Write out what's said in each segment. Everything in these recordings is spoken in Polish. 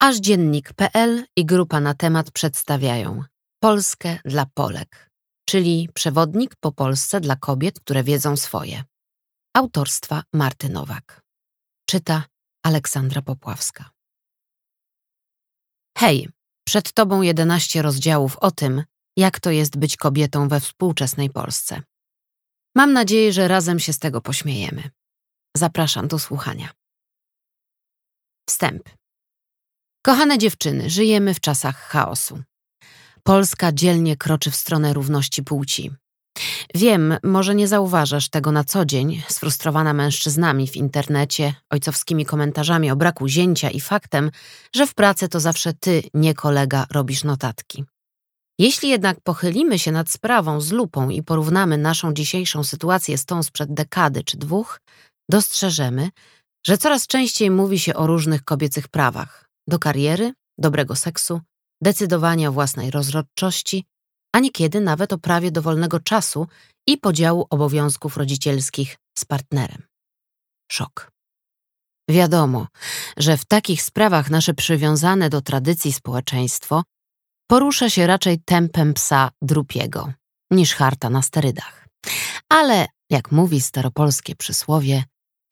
Aż dziennik.pl i grupa na temat przedstawiają Polskę dla Polek, czyli przewodnik po Polsce dla kobiet, które wiedzą swoje. Autorstwa Marty Nowak. Czyta Aleksandra Popławska. Hej, przed tobą 11 rozdziałów o tym, jak to jest być kobietą we współczesnej Polsce. Mam nadzieję, że razem się z tego pośmiejemy. Zapraszam do słuchania. Wstęp. Kochane dziewczyny, żyjemy w czasach chaosu. Polska dzielnie kroczy w stronę równości płci. Wiem, może nie zauważasz tego na co dzień, sfrustrowana mężczyznami w internecie, ojcowskimi komentarzami o braku zięcia i faktem, że w pracy to zawsze ty, nie kolega, robisz notatki. Jeśli jednak pochylimy się nad sprawą z lupą i porównamy naszą dzisiejszą sytuację z tą sprzed dekady czy dwóch, dostrzeżemy, że coraz częściej mówi się o różnych kobiecych prawach do kariery, dobrego seksu, decydowania o własnej rozrodczości, a niekiedy nawet o prawie do wolnego czasu i podziału obowiązków rodzicielskich z partnerem. Szok. Wiadomo, że w takich sprawach nasze przywiązane do tradycji społeczeństwo porusza się raczej tempem psa drupiego niż harta na sterydach. Ale, jak mówi staropolskie przysłowie,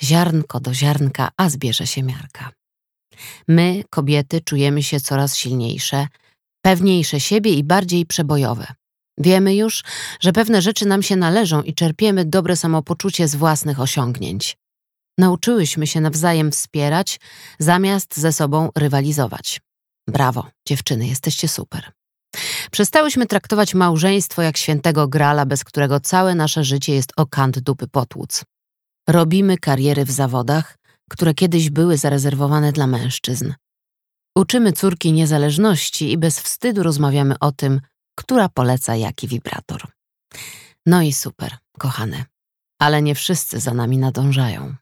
ziarnko do ziarnka, a zbierze się miarka. My, kobiety, czujemy się coraz silniejsze, pewniejsze siebie i bardziej przebojowe. Wiemy już, że pewne rzeczy nam się należą i czerpiemy dobre samopoczucie z własnych osiągnięć. Nauczyłyśmy się nawzajem wspierać, zamiast ze sobą rywalizować. Brawo, dziewczyny, jesteście super. Przestałyśmy traktować małżeństwo jak świętego grala, bez którego całe nasze życie jest o kant dupy potłuc. Robimy kariery w zawodach, które kiedyś były zarezerwowane dla mężczyzn. Uczymy córki niezależności i bez wstydu rozmawiamy o tym, która poleca jaki wibrator. No i super, kochane, ale nie wszyscy za nami nadążają.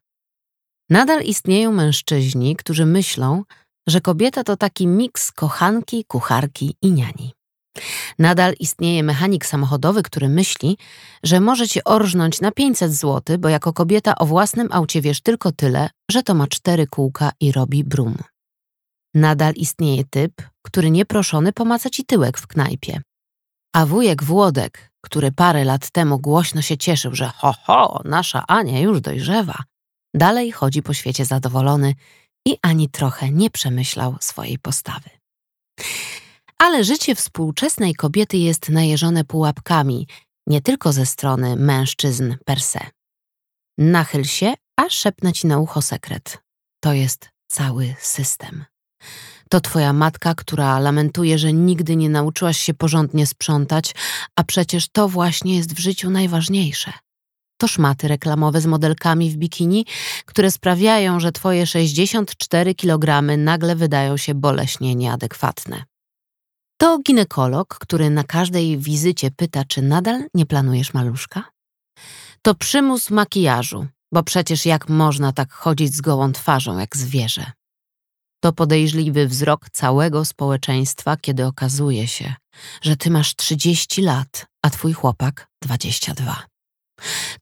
Nadal istnieją mężczyźni, którzy myślą, że kobieta to taki miks kochanki, kucharki i niani. Nadal istnieje mechanik samochodowy, który myśli, że może cię orżnąć na 500 zł, bo jako kobieta o własnym aucie wiesz tylko tyle, że to ma cztery kółka i robi brum. Nadal istnieje typ, który nieproszony pomaca ci tyłek w knajpie. A wujek Włodek, który parę lat temu głośno się cieszył, że ho, ho, nasza Ania już dojrzewa, dalej chodzi po świecie zadowolony i ani trochę nie przemyślał swojej postawy. Ale życie współczesnej kobiety jest najeżone pułapkami, nie tylko ze strony mężczyzn per se. Nachyl się, a szepnę ci na ucho sekret. To jest cały system. To twoja matka, która lamentuje, że nigdy nie nauczyłaś się porządnie sprzątać, a przecież to właśnie jest w życiu najważniejsze. To szmaty reklamowe z modelkami w bikini, które sprawiają, że twoje 64 kg nagle wydają się boleśnie nieadekwatne. To ginekolog, który na każdej wizycie pyta, czy nadal nie planujesz maluszka? To przymus makijażu, bo przecież jak można tak chodzić z gołą twarzą jak zwierzę? To podejrzliwy wzrok całego społeczeństwa, kiedy okazuje się, że ty masz 30 lat, a twój chłopak 22.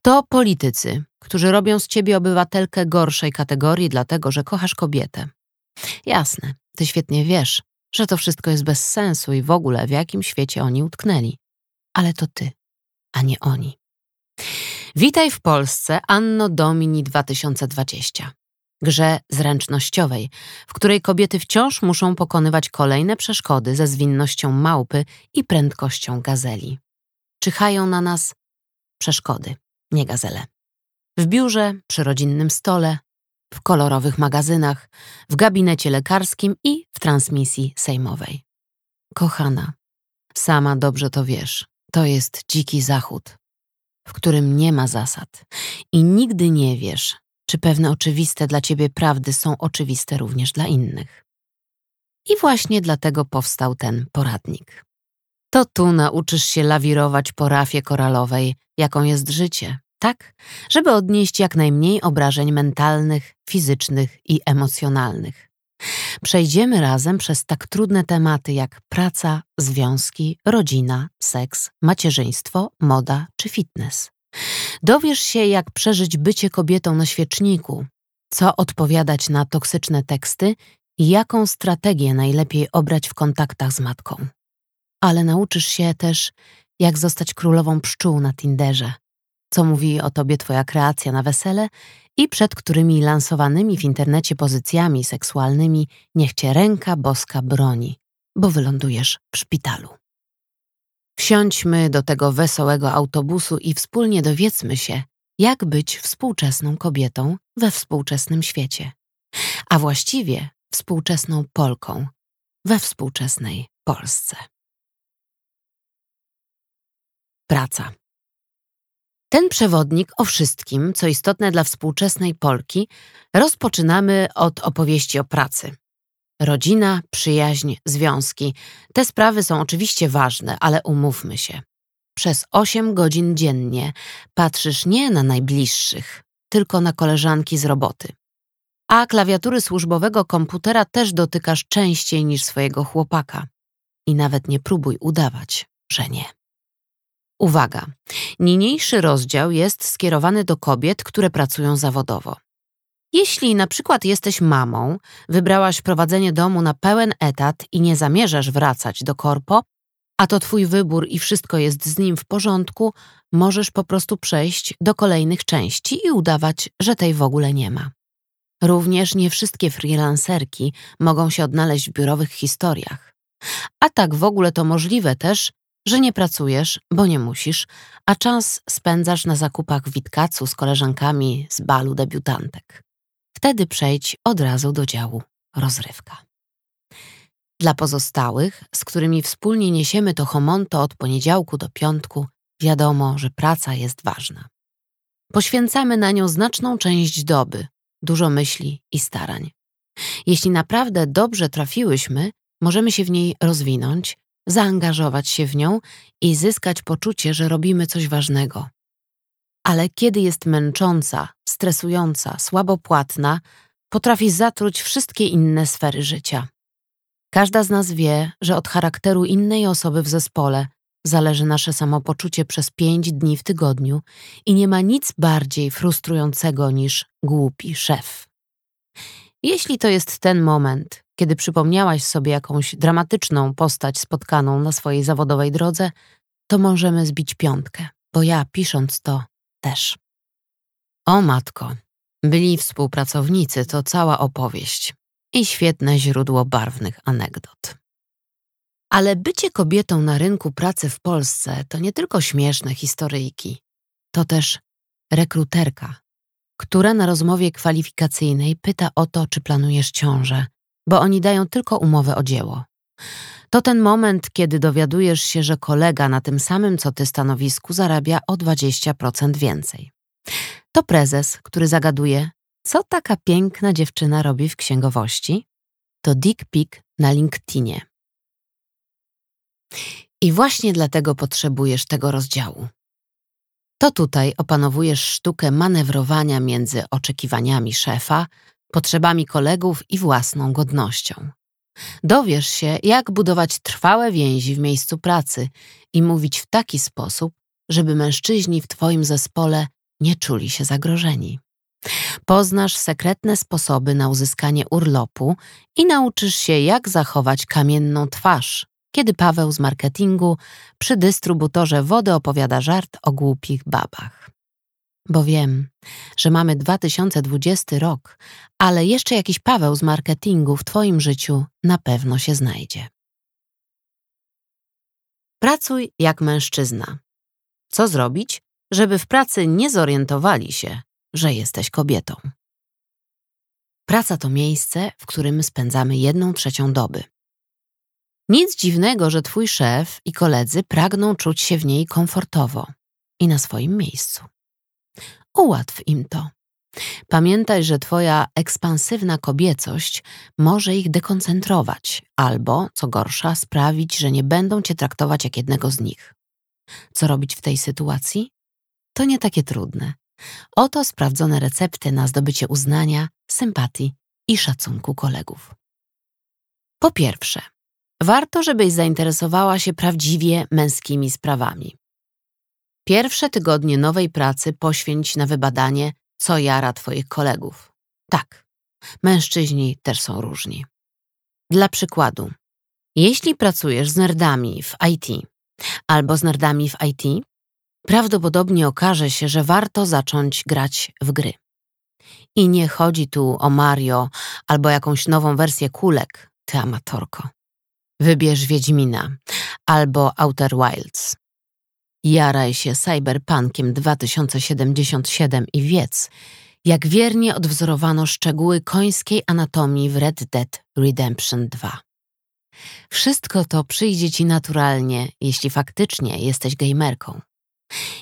To politycy, którzy robią z ciebie obywatelkę gorszej kategorii, dlatego że kochasz kobietę. Jasne, ty świetnie wiesz, że to wszystko jest bez sensu i w ogóle w jakim świecie oni utknęli. Ale to ty, a nie oni. Witaj w Polsce Anno Domini 2020. Grze zręcznościowej, w której kobiety wciąż muszą pokonywać kolejne przeszkody ze zwinnością małpy i prędkością gazeli. Czyhają na nas przeszkody, nie gazele. W biurze, przy rodzinnym stole, w kolorowych magazynach, w gabinecie lekarskim i w transmisji sejmowej. Kochana, sama dobrze to wiesz, to jest dziki zachód, w którym nie ma zasad i nigdy nie wiesz, czy pewne oczywiste dla ciebie prawdy są oczywiste również dla innych. I właśnie dlatego powstał ten poradnik. To tu nauczysz się lawirować po rafie koralowej, jaką jest życie, tak, żeby odnieść jak najmniej obrażeń mentalnych, fizycznych i emocjonalnych. Przejdziemy razem przez tak trudne tematy jak praca, związki, rodzina, seks, macierzyństwo, moda czy fitness. Dowiesz się, jak przeżyć bycie kobietą na świeczniku, co odpowiadać na toksyczne teksty jaką strategię najlepiej obrać w kontaktach z matką. Ale nauczysz się też, jak zostać królową pszczół na Tinderze, co mówi o tobie twoja kreacja na wesele i przed którymi lansowanymi w internecie pozycjami seksualnymi niech cię ręka boska broni, bo wylądujesz w szpitalu. Wsiądźmy do tego wesołego autobusu i wspólnie dowiedzmy się, jak być współczesną kobietą we współczesnym świecie, a właściwie współczesną Polką we współczesnej Polsce. Praca. Ten przewodnik o wszystkim, co istotne dla współczesnej Polki, rozpoczynamy od opowieści o pracy. Rodzina, przyjaźń, związki te sprawy są oczywiście ważne, ale umówmy się. Przez 8 godzin dziennie patrzysz nie na najbliższych, tylko na koleżanki z roboty. A klawiatury służbowego komputera też dotykasz częściej niż swojego chłopaka. I nawet nie próbuj udawać, że nie. Uwaga! Niniejszy rozdział jest skierowany do kobiet, które pracują zawodowo. Jeśli na przykład jesteś mamą, wybrałaś prowadzenie domu na pełen etat i nie zamierzasz wracać do korpo, a to twój wybór i wszystko jest z nim w porządku, możesz po prostu przejść do kolejnych części i udawać, że tej w ogóle nie ma. Również nie wszystkie freelancerki mogą się odnaleźć w biurowych historiach. A tak w ogóle to możliwe też, że nie pracujesz, bo nie musisz, a czas spędzasz na zakupach Witkacu z koleżankami z balu debiutantek. Wtedy przejdź od razu do działu rozrywka. Dla pozostałych, z którymi wspólnie niesiemy to homonto od poniedziałku do piątku, wiadomo, że praca jest ważna. Poświęcamy na nią znaczną część doby, dużo myśli i starań. Jeśli naprawdę dobrze trafiłyśmy, możemy się w niej rozwinąć, zaangażować się w nią i zyskać poczucie, że robimy coś ważnego. Ale kiedy jest męcząca, stresująca, słabopłatna, potrafi zatruć wszystkie inne sfery życia. Każda z nas wie, że od charakteru innej osoby w zespole zależy nasze samopoczucie przez pięć dni w tygodniu i nie ma nic bardziej frustrującego niż głupi szef. Jeśli to jest ten moment, kiedy przypomniałaś sobie jakąś dramatyczną postać spotkaną na swojej zawodowej drodze, to możemy zbić piątkę, bo ja pisząc to też. O matko, byli współpracownicy to cała opowieść i świetne źródło barwnych anegdot. Ale bycie kobietą na rynku pracy w Polsce to nie tylko śmieszne historyjki, to też rekruterka, która na rozmowie kwalifikacyjnej pyta o to, czy planujesz ciążę, bo oni dają tylko umowę o dzieło. To ten moment, kiedy dowiadujesz się, że kolega na tym samym co ty stanowisku zarabia o 20% więcej. To prezes, który zagaduje, co taka piękna dziewczyna robi w księgowości? To dick pic na LinkedInie. I właśnie dlatego potrzebujesz tego rozdziału. To tutaj opanowujesz sztukę manewrowania między oczekiwaniami szefa, potrzebami kolegów i własną godnością. Dowiesz się, jak budować trwałe więzi w miejscu pracy i mówić w taki sposób, żeby mężczyźni w Twoim zespole nie czuli się zagrożeni. Poznasz sekretne sposoby na uzyskanie urlopu i nauczysz się, jak zachować kamienną twarz, kiedy Paweł z marketingu przy dystrybutorze wody opowiada żart o głupich babach. Bo wiem, że mamy 2020 rok, ale jeszcze jakiś Paweł z marketingu w Twoim życiu na pewno się znajdzie. Pracuj jak mężczyzna. Co zrobić, żeby w pracy nie zorientowali się, że jesteś kobietą? Praca to miejsce, w którym spędzamy jedną trzecią doby. Nic dziwnego, że twój szef i koledzy pragną czuć się w niej komfortowo i na swoim miejscu. Ułatw im to. Pamiętaj, że Twoja ekspansywna kobiecość może ich dekoncentrować albo, co gorsza, sprawić, że nie będą Cię traktować jak jednego z nich. Co robić w tej sytuacji? To nie takie trudne. Oto sprawdzone recepty na zdobycie uznania, sympatii i szacunku kolegów. Po pierwsze, warto, żebyś zainteresowała się prawdziwie męskimi sprawami. Pierwsze tygodnie nowej pracy poświęć na wybadanie, co jara Twoich kolegów. Tak, mężczyźni też są różni. Dla przykładu, jeśli pracujesz z nerdami w IT albo z nerdami w IT, prawdopodobnie okaże się, że warto zacząć grać w gry. I nie chodzi tu o Mario albo jakąś nową wersję kulek, ty amatorko. Wybierz Wiedźmina albo Outer Wilds. Jaraj się Cyberpunkiem 2077 i wiedz, jak wiernie odwzorowano szczegóły końskiej anatomii w Red Dead Redemption 2. Wszystko to przyjdzie ci naturalnie, jeśli faktycznie jesteś gamerką.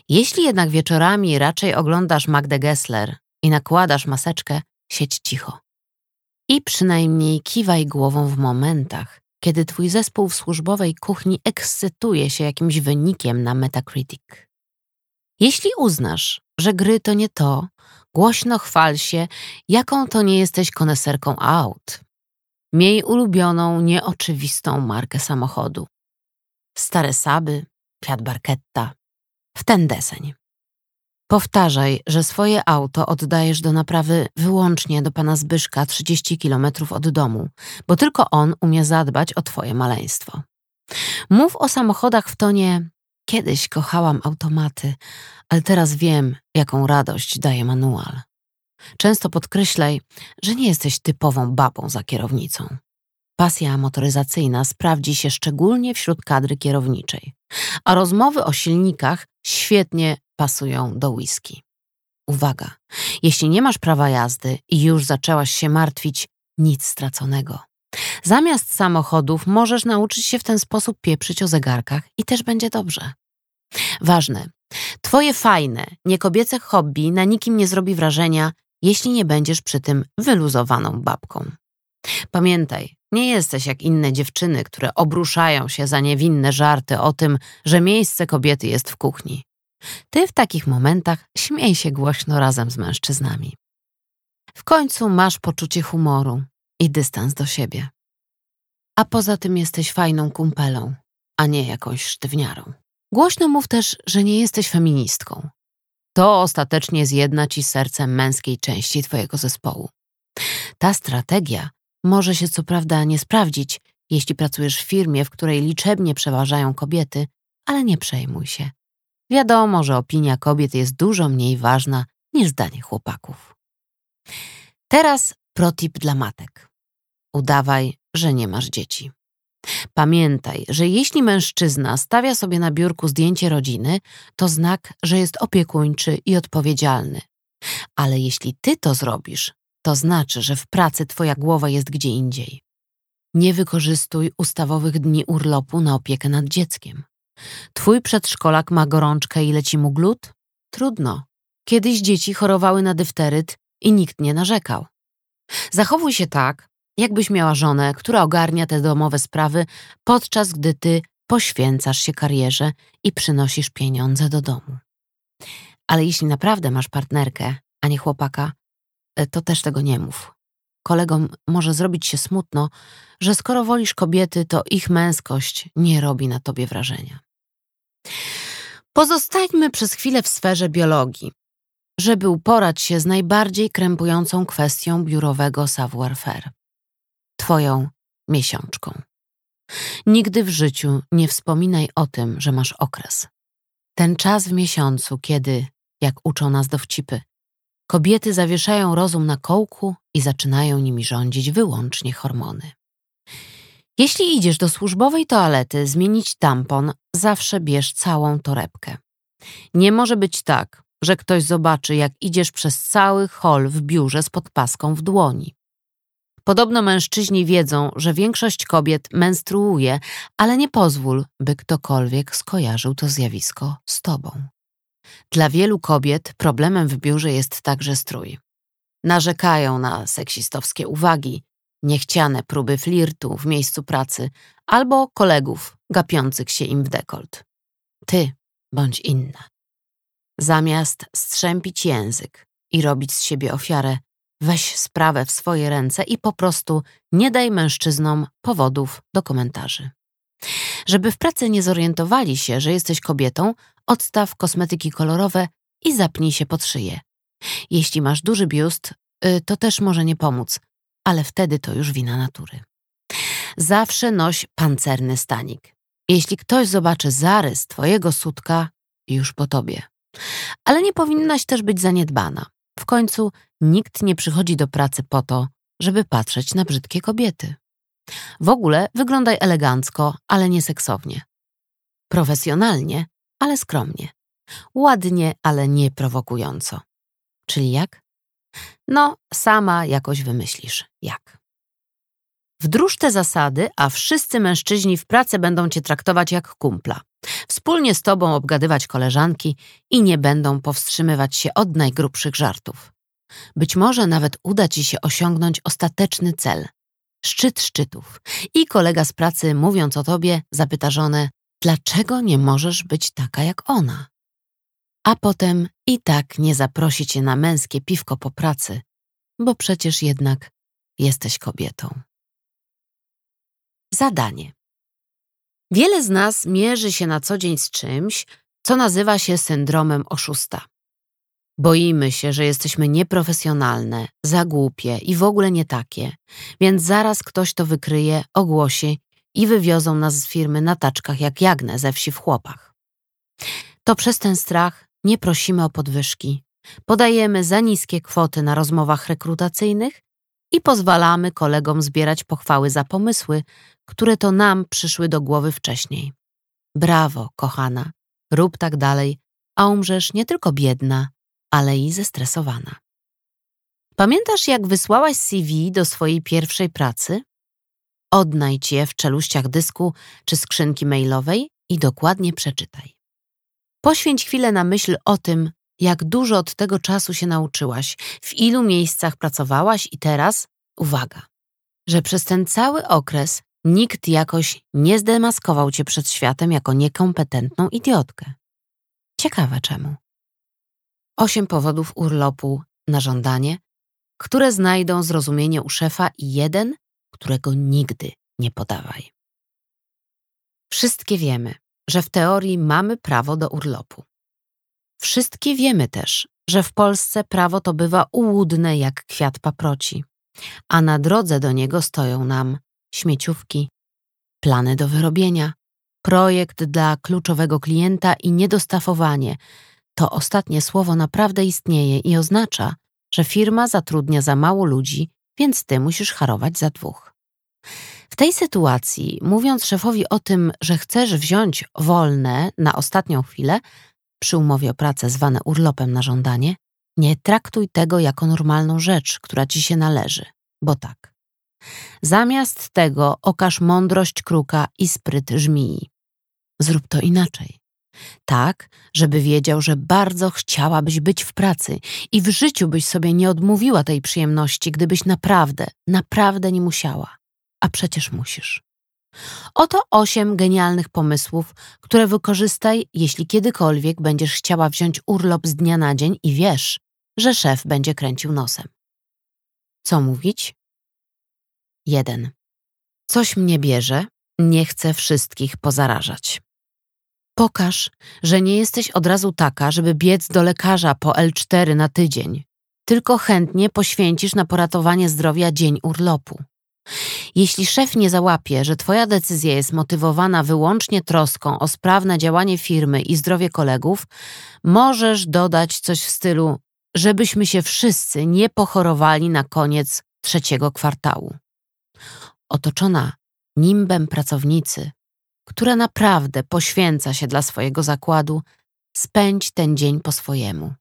Jeśli jednak wieczorami raczej oglądasz Magdę Gessler i nakładasz maseczkę, siedź cicho. I przynajmniej kiwaj głową w momentach, kiedy twój zespół w służbowej kuchni ekscytuje się jakimś wynikiem na Metacritic. Jeśli uznasz, że gry to nie to, głośno chwal się, jaką to nie jesteś koneserką aut. Miej ulubioną, nieoczywistą markę samochodu. Stare Saby, Fiat Barchetta, w ten deseń. Powtarzaj, że swoje auto oddajesz do naprawy wyłącznie do pana Zbyszka 30 kilometrów od domu, bo tylko on umie zadbać o twoje maleństwo. Mów o samochodach w tonie Kiedyś kochałam automaty, ale teraz wiem, jaką radość daje manual. Często podkreślaj, że nie jesteś typową babą za kierownicą. Pasja motoryzacyjna sprawdzi się szczególnie wśród kadry kierowniczej, a rozmowy o silnikach świetnie pasują do whisky. Uwaga, jeśli nie masz prawa jazdy i już zaczęłaś się martwić, nic straconego. Zamiast samochodów możesz nauczyć się w ten sposób pieprzyć o zegarkach i też będzie dobrze. Ważne, twoje fajne, niekobiece hobby na nikim nie zrobi wrażenia, jeśli nie będziesz przy tym wyluzowaną babką. Pamiętaj, nie jesteś jak inne dziewczyny, które obruszają się za niewinne żarty o tym, że miejsce kobiety jest w kuchni. Ty w takich momentach śmiej się głośno razem z mężczyznami. W końcu masz poczucie humoru i dystans do siebie. A poza tym jesteś fajną kumpelą, a nie jakąś sztywniarą. Głośno mów też, że nie jesteś feministką. To ostatecznie zjedna ci serce męskiej części twojego zespołu. Ta strategia może się co prawda nie sprawdzić, jeśli pracujesz w firmie, w której liczebnie przeważają kobiety, ale nie przejmuj się. Wiadomo, że opinia kobiet jest dużo mniej ważna niż zdanie chłopaków. Teraz protip dla matek. Udawaj, że nie masz dzieci. Pamiętaj, że jeśli mężczyzna stawia sobie na biurku zdjęcie rodziny, to znak, że jest opiekuńczy i odpowiedzialny. Ale jeśli ty to zrobisz, to znaczy, że w pracy twoja głowa jest gdzie indziej. Nie wykorzystuj ustawowych dni urlopu na opiekę nad dzieckiem. Twój przedszkolak ma gorączkę i leci mu glut? Trudno. Kiedyś dzieci chorowały na dyfteryt i nikt nie narzekał. Zachowuj się tak, jakbyś miała żonę, która ogarnia te domowe sprawy, podczas gdy ty poświęcasz się karierze i przynosisz pieniądze do domu. Ale jeśli naprawdę masz partnerkę, a nie chłopaka, to też tego nie mów. Kolegom może zrobić się smutno, że skoro wolisz kobiety, to ich męskość nie robi na tobie wrażenia. Pozostańmy przez chwilę w sferze biologii, żeby uporać się z najbardziej krępującą kwestią biurowego savoir-faire twoją miesiączką. Nigdy w życiu nie wspominaj o tym, że masz okres. Ten czas w miesiącu, kiedy, jak uczą nas dowcipy, kobiety zawieszają rozum na kołku i zaczynają nimi rządzić wyłącznie hormony. Jeśli idziesz do służbowej toalety zmienić tampon, zawsze bierz całą torebkę. Nie może być tak, że ktoś zobaczy, jak idziesz przez cały hol w biurze z podpaską w dłoni. Podobno mężczyźni wiedzą, że większość kobiet menstruuje, ale nie pozwól, by ktokolwiek skojarzył to zjawisko z tobą. Dla wielu kobiet problemem w biurze jest także strój. Narzekają na seksistowskie uwagi, niechciane próby flirtu w miejscu pracy albo kolegów gapiących się im w dekolt. Ty bądź inna. Zamiast strzępić język i robić z siebie ofiarę, Weź sprawę w swoje ręce i po prostu nie daj mężczyznom powodów do komentarzy. Żeby w pracy nie zorientowali się, że jesteś kobietą, odstaw kosmetyki kolorowe i zapnij się pod szyję. Jeśli masz duży biust, y, to też może nie pomóc, ale wtedy to już wina natury. Zawsze noś pancerny stanik. Jeśli ktoś zobaczy zarys twojego sutka, już po tobie. Ale nie powinnaś też być zaniedbana. W końcu nikt nie przychodzi do pracy po to, żeby patrzeć na brzydkie kobiety. W ogóle wyglądaj elegancko, ale nie seksownie. Profesjonalnie, ale skromnie. Ładnie, ale nie prowokująco. Czyli jak? No, sama jakoś wymyślisz, jak. Wdróż te zasady, a wszyscy mężczyźni w pracy będą cię traktować jak kumpla. Wspólnie z tobą obgadywać koleżanki i nie będą powstrzymywać się od najgrubszych żartów. Być może nawet uda ci się osiągnąć ostateczny cel szczyt szczytów. I kolega z pracy, mówiąc o tobie, zapyta żonę, dlaczego nie możesz być taka jak ona? A potem i tak nie zaprosi cię na męskie piwko po pracy, bo przecież jednak jesteś kobietą. Zadanie. Wiele z nas mierzy się na co dzień z czymś, co nazywa się syndromem oszusta. Boimy się, że jesteśmy nieprofesjonalne, za głupie i w ogóle nie takie, więc zaraz ktoś to wykryje, ogłosi i wywiozą nas z firmy na taczkach jak jagnę ze wsi w chłopach. To przez ten strach nie prosimy o podwyżki, podajemy za niskie kwoty na rozmowach rekrutacyjnych i pozwalamy kolegom zbierać pochwały za pomysły, które to nam przyszły do głowy wcześniej. Brawo, kochana, rób tak dalej, a umrzesz nie tylko biedna, ale i zestresowana. Pamiętasz, jak wysłałaś CV do swojej pierwszej pracy? Odnajdź je w czeluściach dysku czy skrzynki mailowej i dokładnie przeczytaj. Poświęć chwilę na myśl o tym, jak dużo od tego czasu się nauczyłaś, w ilu miejscach pracowałaś i teraz, uwaga, że przez ten cały okres nikt jakoś nie zdemaskował cię przed światem jako niekompetentną idiotkę. Ciekawe czemu. Osiem powodów urlopu na żądanie, które znajdą zrozumienie u szefa i jeden, którego nigdy nie podawaj. Wszystkie wiemy, że w teorii mamy prawo do urlopu. Wszystkie wiemy też, że w Polsce prawo to bywa ułudne jak kwiat paproci, a na drodze do niego stoją nam śmieciówki, plany do wyrobienia, projekt dla kluczowego klienta i niedostafowanie, to ostatnie słowo naprawdę istnieje i oznacza, że firma zatrudnia za mało ludzi, więc ty musisz harować za dwóch. W tej sytuacji, mówiąc szefowi o tym, że chcesz wziąć wolne na ostatnią chwilę, przy umowie o pracę zwane urlopem na żądanie, nie traktuj tego jako normalną rzecz, która ci się należy, bo tak. Zamiast tego okaż mądrość kruka i spryt żmii. Zrób to inaczej. Tak, żeby wiedział, że bardzo chciałabyś być w pracy i w życiu byś sobie nie odmówiła tej przyjemności, gdybyś naprawdę, naprawdę nie musiała. A przecież musisz. Oto osiem genialnych pomysłów, które wykorzystaj, jeśli kiedykolwiek będziesz chciała wziąć urlop z dnia na dzień i wiesz, że szef będzie kręcił nosem. Co mówić? 1. Coś mnie bierze, nie chcę wszystkich pozarażać. Pokaż, że nie jesteś od razu taka, żeby biec do lekarza po L4 na tydzień, tylko chętnie poświęcisz na poratowanie zdrowia dzień urlopu. Jeśli szef nie załapie, że Twoja decyzja jest motywowana wyłącznie troską o sprawne działanie firmy i zdrowie kolegów, możesz dodać coś w stylu, żebyśmy się wszyscy nie pochorowali na koniec trzeciego kwartału. Otoczona nimbem pracownicy, która naprawdę poświęca się dla swojego zakładu, spędź ten dzień po swojemu.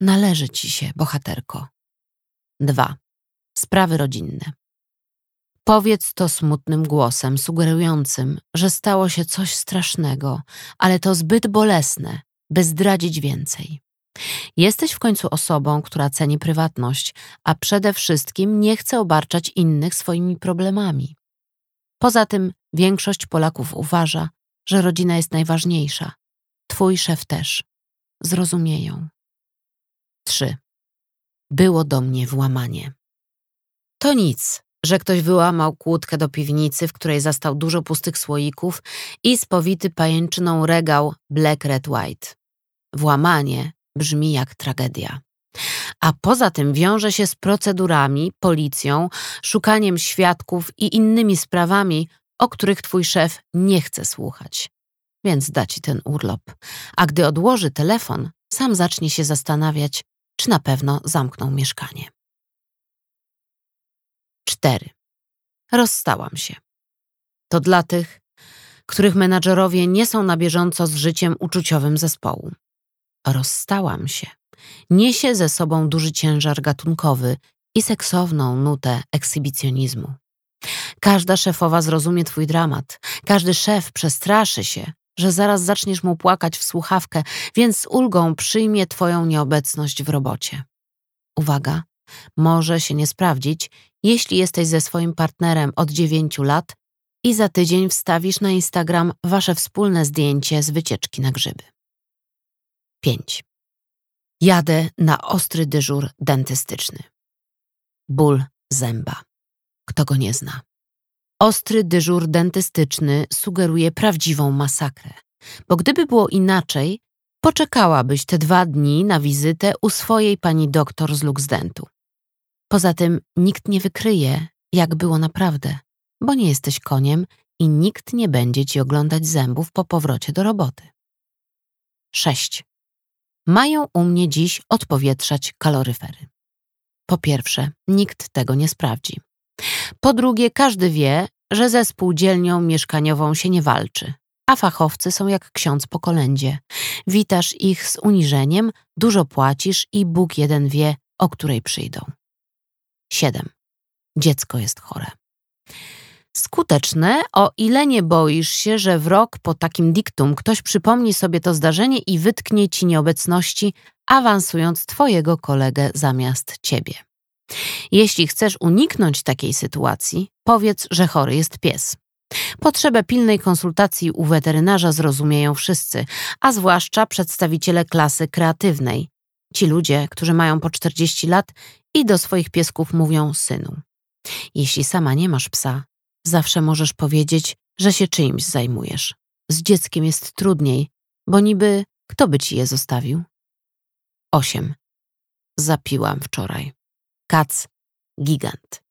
Należy ci się, bohaterko. 2. Sprawy rodzinne. Powiedz to smutnym głosem, sugerującym, że stało się coś strasznego, ale to zbyt bolesne, by zdradzić więcej. Jesteś w końcu osobą, która ceni prywatność, a przede wszystkim nie chce obarczać innych swoimi problemami. Poza tym większość Polaków uważa, że rodzina jest najważniejsza. Twój szef też. Zrozumieją. 3. Było do mnie włamanie. To nic, że ktoś wyłamał kłódkę do piwnicy, w której zastał dużo pustych słoików i spowity pajęczyną regał Black Red White. Włamanie brzmi jak tragedia. A poza tym wiąże się z procedurami, policją, szukaniem świadków i innymi sprawami, o których twój szef nie chce słuchać. Więc da ci ten urlop. A gdy odłoży telefon, sam zacznie się zastanawiać, czy na pewno zamknął mieszkanie. 4. Rozstałam się. To dla tych, których menadżerowie nie są na bieżąco z życiem uczuciowym zespołu. Rozstałam się. Niesie ze sobą duży ciężar gatunkowy i seksowną nutę ekshibicjonizmu. Każda szefowa zrozumie twój dramat. Każdy szef przestraszy się, że zaraz zaczniesz mu płakać w słuchawkę, więc z ulgą przyjmie twoją nieobecność w robocie. Uwaga, może się nie sprawdzić, jeśli jesteś ze swoim partnerem od dziewięciu lat i za tydzień wstawisz na Instagram wasze wspólne zdjęcie z wycieczki na grzyby. 5. Jadę na ostry dyżur dentystyczny. Ból zęba. Kto go nie zna? Ostry dyżur dentystyczny sugeruje prawdziwą masakrę, bo gdyby było inaczej, poczekałabyś te dwa dni na wizytę u swojej pani doktor z Luxdentu. Poza tym nikt nie wykryje, jak było naprawdę, bo nie jesteś koniem i nikt nie będzie ci oglądać zębów po powrocie do roboty. 6. Mają u mnie dziś odpowietrzać kaloryfery. Po pierwsze, nikt tego nie sprawdzi. Po drugie, każdy wie, że ze spółdzielnią mieszkaniową się nie walczy, a fachowcy są jak ksiądz po kolędzie. Witasz ich z uniżeniem, dużo płacisz i Bóg jeden wie, o której przyjdą. 7. Dziecko jest chore. Skuteczne, o ile nie boisz się, że w rok po takim diktum ktoś przypomni sobie to zdarzenie i wytknie ci nieobecności, awansując twojego kolegę zamiast ciebie. Jeśli chcesz uniknąć takiej sytuacji, powiedz, że chory jest pies. Potrzebę pilnej konsultacji u weterynarza zrozumieją wszyscy, a zwłaszcza przedstawiciele klasy kreatywnej. Ci ludzie, którzy mają po 40 lat i do swoich piesków mówią synu. Jeśli sama nie masz psa, zawsze możesz powiedzieć, że się czyimś zajmujesz. Z dzieckiem jest trudniej, bo niby kto by ci je zostawił? 8. Zapiłam wczoraj. Kac gigant.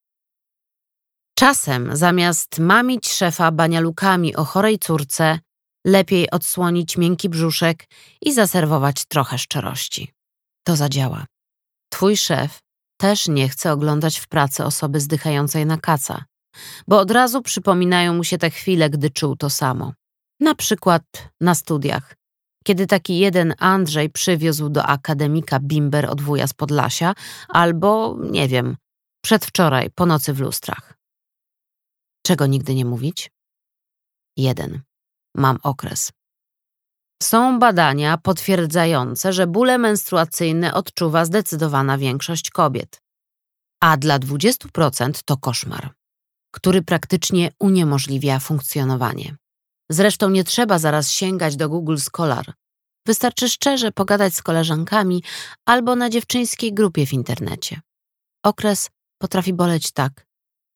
Czasem zamiast mamić szefa banialukami o chorej córce, lepiej odsłonić miękki brzuszek i zaserwować trochę szczerości. To zadziała. Twój szef też nie chce oglądać w pracy osoby zdychającej na kaca, bo od razu przypominają mu się te chwile, gdy czuł to samo. Na przykład na studiach, kiedy taki jeden Andrzej przywiózł do akademika bimber od wuja z Podlasia, albo, nie wiem, przedwczoraj po nocy w lustrach. Czego nigdy nie mówić? Jeden. Mam okres. Są badania potwierdzające, że bóle menstruacyjne odczuwa zdecydowana większość kobiet. A dla 20% to koszmar, który praktycznie uniemożliwia funkcjonowanie. Zresztą nie trzeba zaraz sięgać do Google Scholar. Wystarczy szczerze pogadać z koleżankami albo na dziewczyńskiej grupie w internecie. Okres potrafi boleć tak,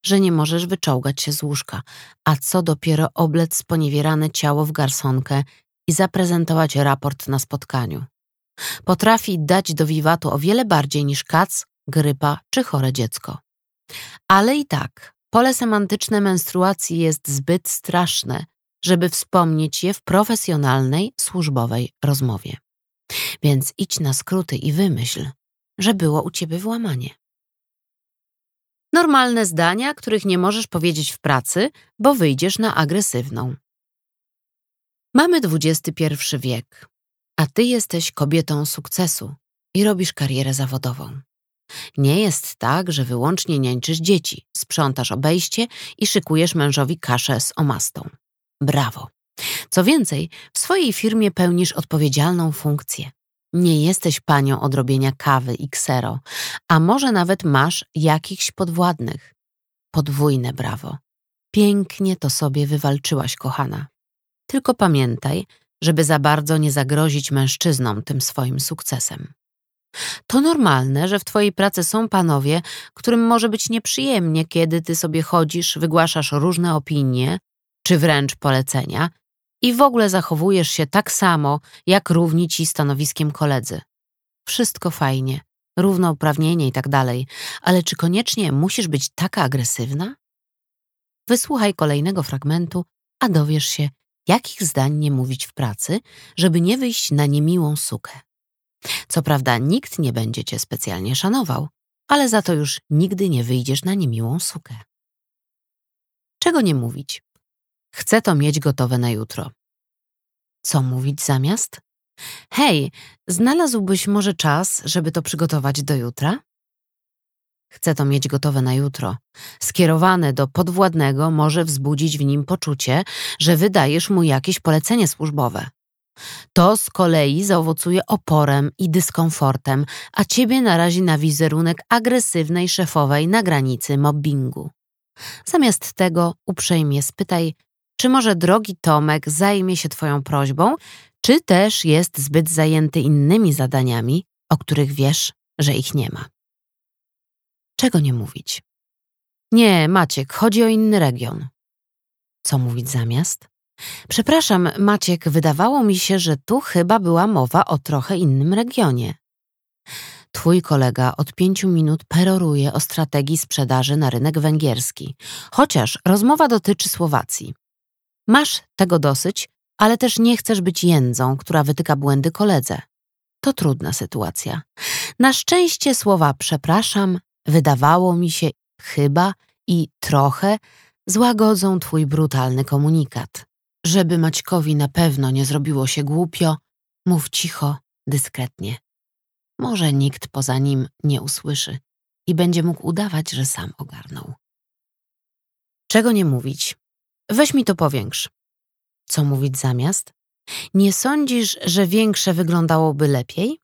że nie możesz wyczołgać się z łóżka, a co dopiero oblec sponiewierane ciało w garsonkę i zaprezentować raport na spotkaniu. Potrafi dać do wiwatu o wiele bardziej niż kac, grypa czy chore dziecko. Ale i tak, pole semantyczne menstruacji jest zbyt straszne, żeby wspomnieć je w profesjonalnej, służbowej rozmowie. Więc idź na skróty i wymyśl, że było u ciebie włamanie. Normalne zdania, których nie możesz powiedzieć w pracy, bo wyjdziesz na agresywną. Mamy XXI wiek, a ty jesteś kobietą sukcesu i robisz karierę zawodową. Nie jest tak, że wyłącznie niańczysz dzieci, sprzątasz obejście i szykujesz mężowi kaszę z omastą. Brawo! Co więcej, w swojej firmie pełnisz odpowiedzialną funkcję. Nie jesteś panią od robienia kawy i ksero, a może nawet masz jakichś podwładnych. Podwójne brawo. Pięknie to sobie wywalczyłaś, kochana. Tylko pamiętaj, żeby za bardzo nie zagrozić mężczyznom tym swoim sukcesem. To normalne, że w Twojej pracy są panowie, którym może być nieprzyjemnie, kiedy Ty sobie chodzisz, wygłaszasz różne opinie, czy wręcz polecenia i w ogóle zachowujesz się tak samo, jak równi ci stanowiskiem koledzy. Wszystko fajnie, równouprawnienie i tak dalej, ale czy koniecznie musisz być taka agresywna? Wysłuchaj kolejnego fragmentu, a dowiesz się, jakich zdań nie mówić w pracy, żeby nie wyjść na niemiłą sukę. Co prawda, nikt nie będzie cię specjalnie szanował, ale za to już nigdy nie wyjdziesz na niemiłą sukę. Czego nie mówić? Chcę to mieć gotowe na jutro. Co mówić zamiast? Hej, znalazłbyś może czas, żeby to przygotować do jutra? Chcę to mieć gotowe na jutro. Skierowane do podwładnego może wzbudzić w nim poczucie, że wydajesz mu jakieś polecenie służbowe. To z kolei zaowocuje oporem i dyskomfortem, a ciebie narazi na wizerunek agresywnej szefowej na granicy mobbingu. Zamiast tego uprzejmie spytaj, czy może drogi Tomek zajmie się Twoją prośbą, czy też jest zbyt zajęty innymi zadaniami, o których wiesz, że ich nie ma. Czego nie mówić? Nie, Maciek, chodzi o inny region. Co mówić zamiast? Przepraszam, Maciek, wydawało mi się, że tu chyba była mowa o trochę innym regionie. Twój kolega od pięciu minut peroruje o strategii sprzedaży na rynek węgierski, chociaż rozmowa dotyczy Słowacji. Masz tego dosyć, ale też nie chcesz być jędzą, która wytyka błędy koledze. To trudna sytuacja. Na szczęście słowa przepraszam, wydawało mi się chyba i trochę złagodzą twój brutalny komunikat. Żeby Maćkowi na pewno nie zrobiło się głupio, mów cicho, dyskretnie. Może nikt poza nim nie usłyszy i będzie mógł udawać, że sam ogarnął. Czego nie mówić? Weź mi to powiększ. Co mówić zamiast? Nie sądzisz, że większe wyglądałoby lepiej?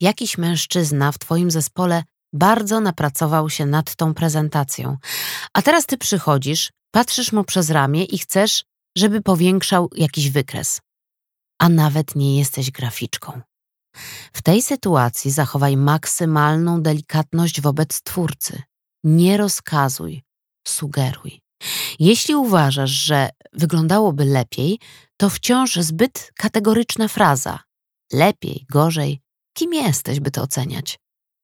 Jakiś mężczyzna w twoim zespole bardzo napracował się nad tą prezentacją, a teraz ty przychodzisz, patrzysz mu przez ramię i chcesz, żeby powiększał jakiś wykres. A nawet nie jesteś graficzką. W tej sytuacji zachowaj maksymalną delikatność wobec twórcy. Nie rozkazuj, sugeruj. Jeśli uważasz, że wyglądałoby lepiej, to wciąż zbyt kategoryczna fraza. Lepiej, gorzej. Kim jesteś, by to oceniać?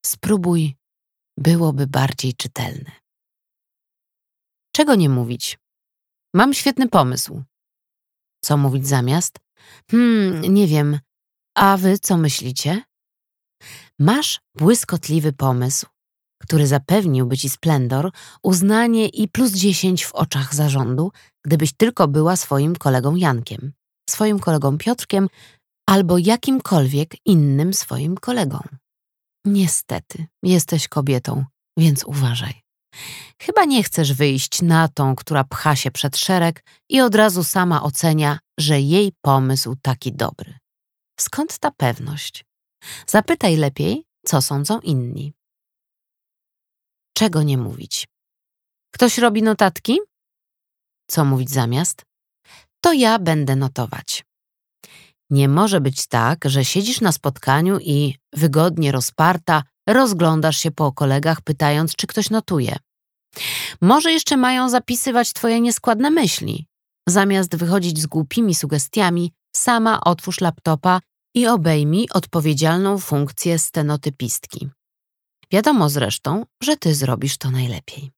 Spróbuj, byłoby bardziej czytelne. Czego nie mówić? Mam świetny pomysł. Co mówić zamiast? Hmm, nie wiem. A wy co myślicie? Masz błyskotliwy pomysł, który zapewniłby ci splendor, uznanie i plus dziesięć w oczach zarządu, gdybyś tylko była swoim kolegą Jankiem, swoim kolegą Piotrkiem albo jakimkolwiek innym swoim kolegą. Niestety, jesteś kobietą, więc uważaj. Chyba nie chcesz wyjść na tą, która pcha się przed szereg i od razu sama ocenia, że jej pomysł taki dobry. Skąd ta pewność? Zapytaj lepiej, co sądzą inni. Czego nie mówić? Ktoś robi notatki? Co mówić zamiast? To ja będę notować. Nie może być tak, że siedzisz na spotkaniu i wygodnie rozparta rozglądasz się po kolegach, pytając, czy ktoś notuje. Może jeszcze mają zapisywać twoje nieskładne myśli. Zamiast wychodzić z głupimi sugestiami, sama otwórz laptopa i obejmij odpowiedzialną funkcję stenotypistki. Wiadomo zresztą, że ty zrobisz to najlepiej.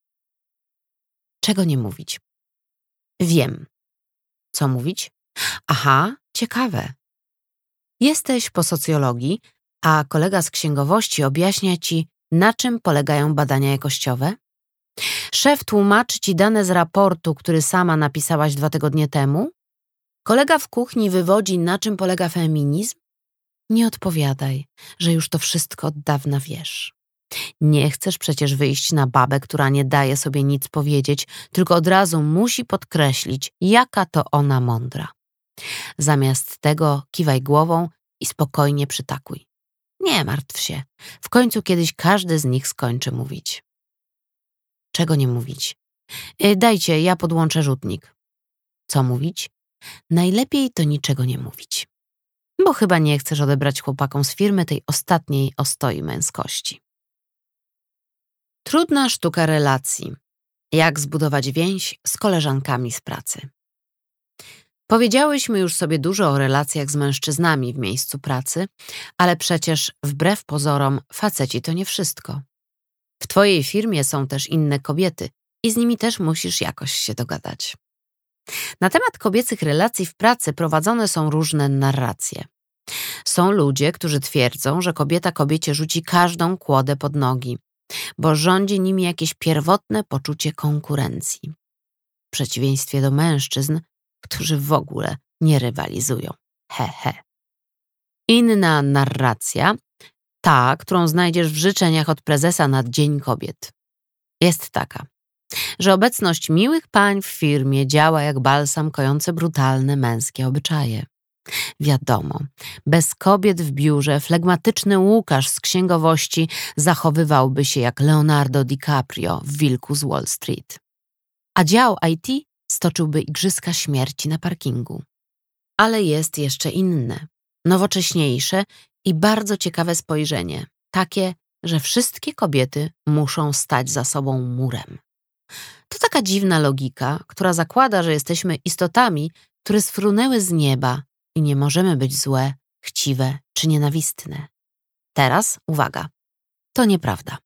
Czego nie mówić? Wiem. Co mówić? Aha, ciekawe. Jesteś po socjologii, a kolega z księgowości objaśnia ci, na czym polegają badania jakościowe? Szef tłumaczy ci dane z raportu, który sama napisałaś dwa tygodnie temu? Kolega w kuchni wywodzi, na czym polega feminizm? Nie odpowiadaj, że już to wszystko od dawna wiesz. Nie chcesz przecież wyjść na babę, która nie daje sobie nic powiedzieć, tylko od razu musi podkreślić, jaka to ona mądra. Zamiast tego kiwaj głową i spokojnie przytakuj. Nie martw się, w końcu kiedyś każdy z nich skończy mówić. Czego nie mówić? Y, dajcie, ja podłączę rzutnik. Co mówić? Najlepiej to niczego nie mówić. Bo chyba nie chcesz odebrać chłopakom z firmy tej ostatniej ostoi męskości. Trudna sztuka relacji. Jak zbudować więź z koleżankami z pracy. Powiedziałyśmy już sobie dużo o relacjach z mężczyznami w miejscu pracy, ale przecież wbrew pozorom faceci to nie wszystko. W twojej firmie są też inne kobiety i z nimi też musisz jakoś się dogadać. Na temat kobiecych relacji w pracy prowadzone są różne narracje. Są ludzie, którzy twierdzą, że kobieta kobiecie rzuci każdą kłodę pod nogi, bo rządzi nimi jakieś pierwotne poczucie konkurencji. W przeciwieństwie do mężczyzn, którzy w ogóle nie rywalizują. He, he. Inna narracja, ta, którą znajdziesz w życzeniach od prezesa na Dzień Kobiet, jest taka, że obecność miłych pań w firmie działa jak balsam kojący brutalne męskie obyczaje. Wiadomo, bez kobiet w biurze flegmatyczny Łukasz z księgowości zachowywałby się jak Leonardo DiCaprio w Wilku z Wall Street. A dział IT stoczyłby igrzyska śmierci na parkingu. Ale jest jeszcze inne, nowocześniejsze i bardzo ciekawe spojrzenie, takie, że wszystkie kobiety muszą stać za sobą murem. To taka dziwna logika, która zakłada, że jesteśmy istotami, które sfrunęły z nieba i nie możemy być złe, chciwe czy nienawistne. Teraz uwaga. To nieprawda.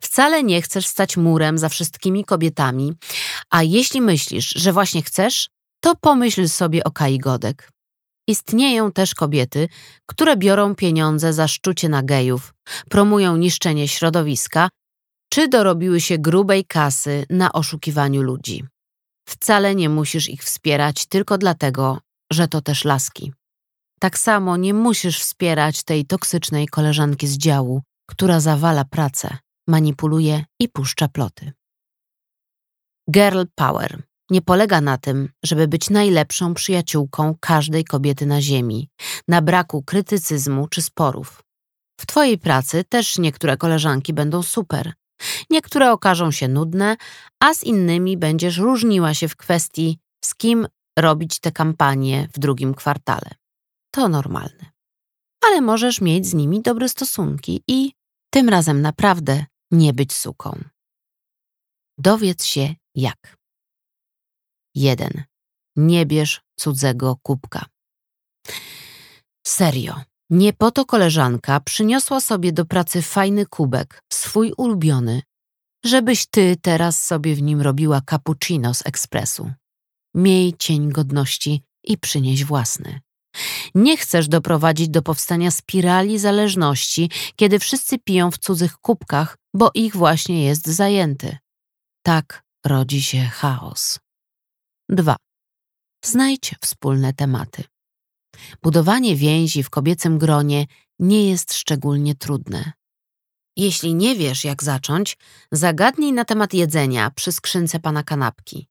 Wcale nie chcesz stać murem za wszystkimi kobietami, a jeśli myślisz, że właśnie chcesz, to pomyśl sobie o Kai Godek. Istnieją też kobiety, które biorą pieniądze za szczucie na gejów, promują niszczenie środowiska, czy dorobiły się grubej kasy na oszukiwaniu ludzi. Wcale nie musisz ich wspierać tylko dlatego, że to też laski. Tak samo nie musisz wspierać tej toksycznej koleżanki z działu, która zawala pracę, manipuluje i puszcza ploty. Girl power nie polega na tym, żeby być najlepszą przyjaciółką każdej kobiety na ziemi, na braku krytycyzmu czy sporów. W Twojej pracy też niektóre koleżanki będą super. Niektóre okażą się nudne, a z innymi będziesz różniła się w kwestii, z kim robić te kampanie w drugim kwartale. To normalne. Ale możesz mieć z nimi dobre stosunki i tym razem naprawdę nie być suką. Dowiedz się jak. 1. Nie bierz cudzego kubka. Serio. Nie po to koleżanka przyniosła sobie do pracy fajny kubek, swój ulubiony, żebyś ty teraz sobie w nim robiła cappuccino z ekspresu. Miej cień godności i przynieś własny. Nie chcesz doprowadzić do powstania spirali zależności, kiedy wszyscy piją w cudzych kubkach, bo ich właśnie jest zajęty. Tak rodzi się chaos. 2. Znajdź wspólne tematy. Budowanie więzi w kobiecym gronie nie jest szczególnie trudne. Jeśli nie wiesz, jak zacząć, zagadnij na temat jedzenia przy skrzynce pana kanapki.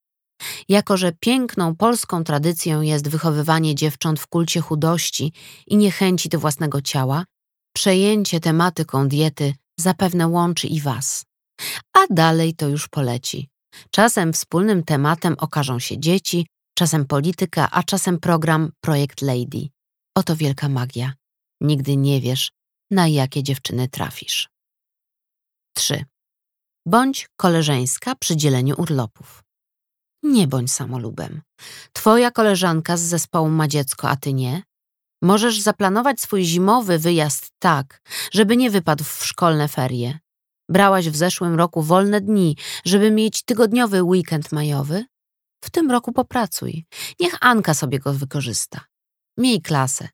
Jako, że piękną polską tradycją jest wychowywanie dziewcząt w kulcie chudości i niechęci do własnego ciała, przejęcie tematyką diety zapewne łączy i was. A dalej to już poleci. Czasem wspólnym tematem okażą się dzieci, czasem polityka, a czasem program Projekt Lady. Oto wielka magia. Nigdy nie wiesz, na jakie dziewczyny trafisz. 3. Bądź koleżeńska przy dzieleniu urlopów. Nie bądź samolubem. Twoja koleżanka z zespołu ma dziecko, a ty nie? Możesz zaplanować swój zimowy wyjazd tak, żeby nie wypadł w szkolne ferie. Brałaś w zeszłym roku wolne dni, żeby mieć tygodniowy weekend majowy? W tym roku popracuj. Niech Anka sobie go wykorzysta. Miej klasę.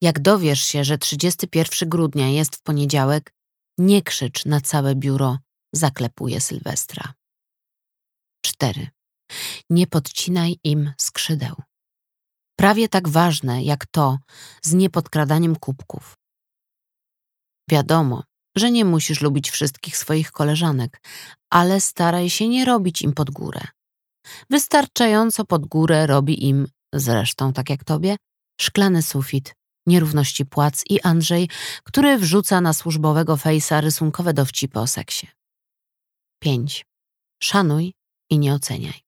Jak dowiesz się, że 31 grudnia jest w poniedziałek, nie krzycz na całe biuro, zaklepuje Sylwestra. 4. Nie podcinaj im skrzydeł. Prawie tak ważne jak to z niepodkradaniem kubków. Wiadomo, że nie musisz lubić wszystkich swoich koleżanek, ale staraj się nie robić im pod górę. Wystarczająco pod górę robi im, zresztą tak jak tobie, szklany sufit, nierówności płac i Andrzej, który wrzuca na służbowego fejsa rysunkowe dowcipy o seksie. 5. Szanuj i nie oceniaj.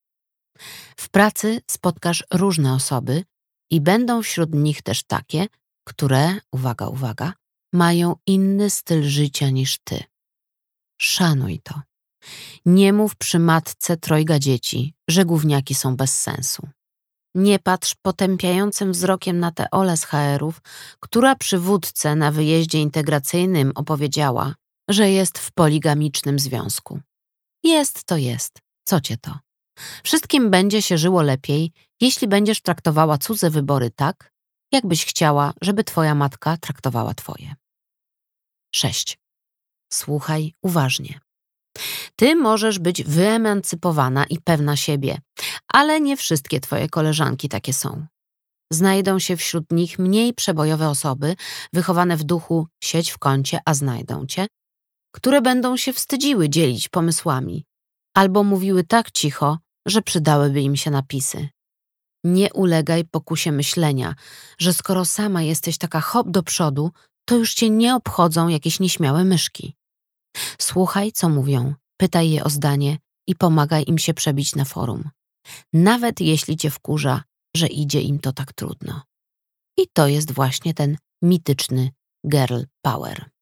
W pracy spotkasz różne osoby i będą wśród nich też takie, które, uwaga, uwaga, mają inny styl życia niż ty. Szanuj to. Nie mów przy matce trojga dzieci, że gówniaki są bez sensu. Nie patrz potępiającym wzrokiem na tę Olę z HR-ów, która przywódcę na wyjeździe integracyjnym opowiedziała, że jest w poligamicznym związku. Jest to jest. Co cię to? Wszystkim będzie się żyło lepiej, jeśli będziesz traktowała cudze wybory tak, jakbyś chciała, żeby twoja matka traktowała twoje. 6. Słuchaj uważnie. Ty możesz być wyemancypowana i pewna siebie, ale nie wszystkie twoje koleżanki takie są. Znajdą się wśród nich mniej przebojowe osoby, wychowane w duchu sieć w kącie, a znajdą cię, które będą się wstydziły dzielić pomysłami, albo mówiły tak cicho, że przydałyby im się napisy. Nie ulegaj pokusie myślenia, że skoro sama jesteś taka hop do przodu, to już cię nie obchodzą jakieś nieśmiałe myszki. Słuchaj, co mówią, pytaj je o zdanie i pomagaj im się przebić na forum. Nawet jeśli cię wkurza, że idzie im to tak trudno. I to jest właśnie ten mityczny girl power.